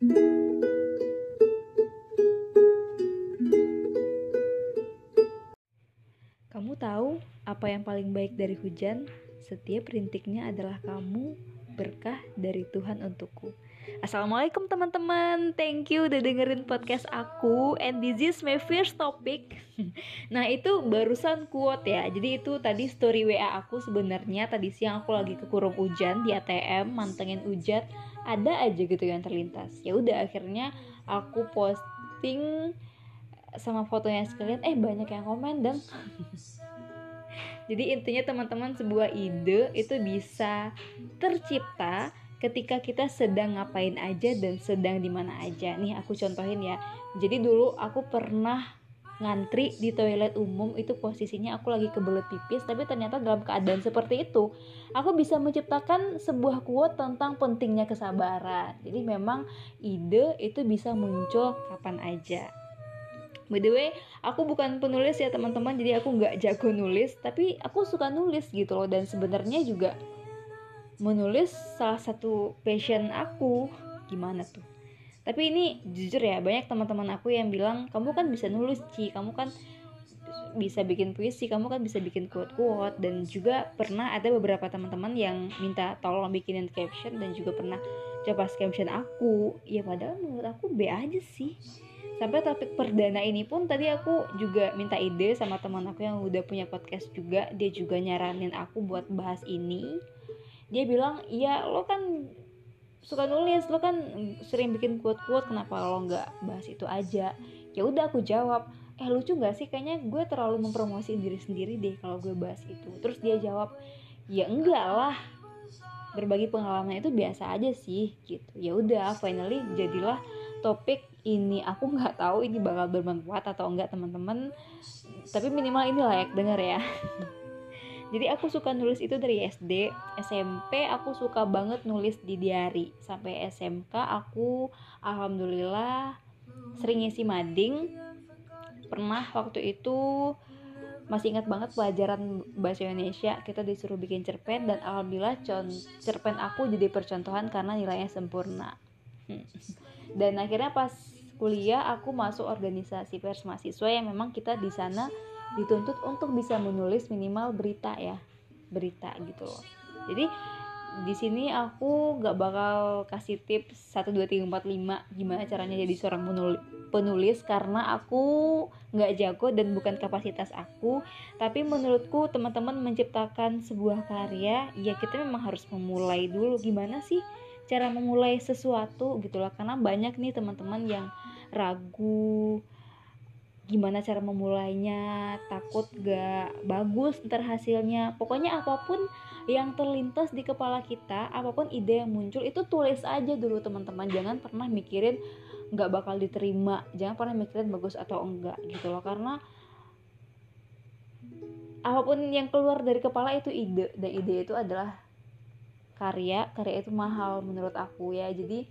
Kamu tahu apa yang paling baik dari hujan? Setiap rintiknya adalah kamu, berkah dari Tuhan untukku. Assalamualaikum teman-teman, thank you udah dengerin podcast aku. And this is my first topic. Nah itu barusan quote ya. Jadi itu tadi story WA aku sebenarnya. Tadi siang aku lagi kekurung hujan di ATM Mantengin hujan. Ada aja gitu yang terlintas. Ya udah akhirnya aku posting sama fotonya sekalian. Eh banyak yang komen dong Jadi intinya teman-teman sebuah ide itu bisa tercipta ketika kita sedang ngapain aja dan sedang di mana aja. Nih aku contohin ya. Jadi dulu aku pernah ngantri di toilet umum itu posisinya aku lagi kebelet pipis tapi ternyata dalam keadaan seperti itu aku bisa menciptakan sebuah quote tentang pentingnya kesabaran jadi memang ide itu bisa muncul kapan aja by the way aku bukan penulis ya teman-teman jadi aku nggak jago nulis tapi aku suka nulis gitu loh dan sebenarnya juga menulis salah satu passion aku gimana tuh? Tapi ini jujur ya banyak teman-teman aku yang bilang kamu kan bisa nulis Ci. Kamu kan bisa bikin puisi kamu kan bisa bikin quote-quote. Dan juga pernah ada beberapa teman-teman yang minta tolong bikinin caption dan juga pernah coba caption aku. Ya padahal menurut aku B aja sih. Sampai topik perdana ini pun tadi aku juga minta ide sama teman aku yang udah punya podcast juga. Dia juga nyaranin aku buat bahas ini dia bilang iya lo kan suka nulis lo kan sering bikin quote quote kenapa lo nggak bahas itu aja? Ya udah aku jawab eh lucu gak sih? Kayaknya gue terlalu mempromosi diri sendiri deh kalau gue bahas itu. Terus dia jawab ya enggak lah berbagi pengalaman itu biasa aja sih gitu. Ya udah finally jadilah topik ini. Aku nggak tahu ini bakal bermanfaat atau enggak teman-teman. Tapi minimal ini layak dengar ya jadi aku suka nulis itu dari SD SMP aku suka banget nulis di diary sampai SMK aku alhamdulillah sering ngisi mading. Pernah waktu itu masih ingat banget pelajaran bahasa Indonesia. Kita disuruh bikin cerpen dan alhamdulillah cerpen aku jadi percontohan karena nilainya sempurna. Hmm. dan akhirnya pas kuliah aku masuk organisasi pers mahasiswa yang memang kita di sana dituntut untuk bisa menulis minimal berita ya berita gitu loh. Jadi di sini aku gak bakal kasih tips 1, 2, 3, 4, 5 gimana caranya jadi seorang penulis karena aku gak jago dan bukan kapasitas aku. Tapi menurutku teman-teman menciptakan sebuah karya ya kita memang harus memulai dulu. Gimana sih cara memulai sesuatu gitu loh? Karena banyak nih teman-teman yang ragu gimana cara memulainya takut gak bagus ntar hasilnya. Pokoknya apa pun yang terlintas di kepala kita apa pun ide yang muncul itu tulis aja dulu teman-teman. Jangan pernah mikirin nggak bakal diterima jangan pernah mikirin bagus atau enggak gitu loh. Karena apa pun yang keluar dari kepala itu ide dan ide itu adalah karya karya itu mahal menurut aku ya. Jadi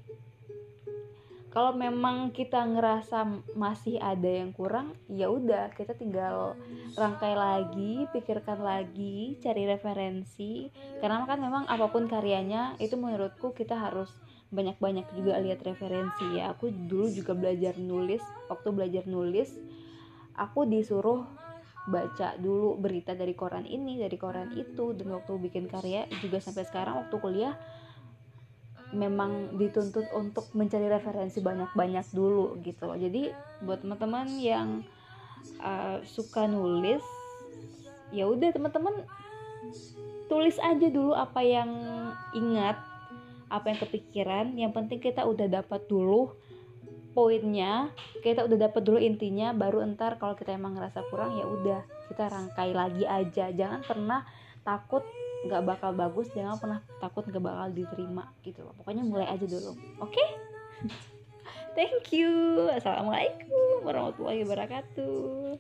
kalau memang kita ngerasa masih ada yang kurang ya udah kita tinggal rangkai lagi pikirkan lagi cari referensi. Karena kan memang apa pun karyanya itu menurutku kita harus banyak-banyak juga lihat referensi ya. Aku dulu juga belajar nulis waktu belajar nulis aku disuruh baca dulu berita dari koran ini dari koran itu. Dan waktu bikin karya juga sampai sekarang waktu kuliah memang dituntut untuk mencari referensi banyak-banyak dulu gitu loh. Jadi buat teman-teman yang uh, suka nulis ya udah teman-teman tulis aja dulu apa yang ingat apa yang kepikiran. Yang penting kita udah dapat dulu poinnya kita udah dapat dulu intinya baru entar kalau kita emang ngerasa kurang ya udah kita rangkai lagi aja. Jangan pernah takut nggak bakal bagus jangan pernah takut nggak bakal diterima gitu loh. Pokoknya mulai aja dulu oke? Okay? thank you. Assalamualaikum warahmatullahi wabarakatuh